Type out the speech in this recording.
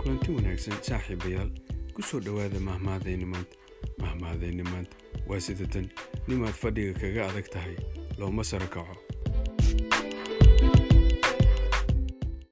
kulanti wanaagsan saaxiibayaal ku soo dhowaada mahmaadayni maanta. Maanta waa sidatan. Nimaad fadhiga kaga adag tahay looma sara kaco.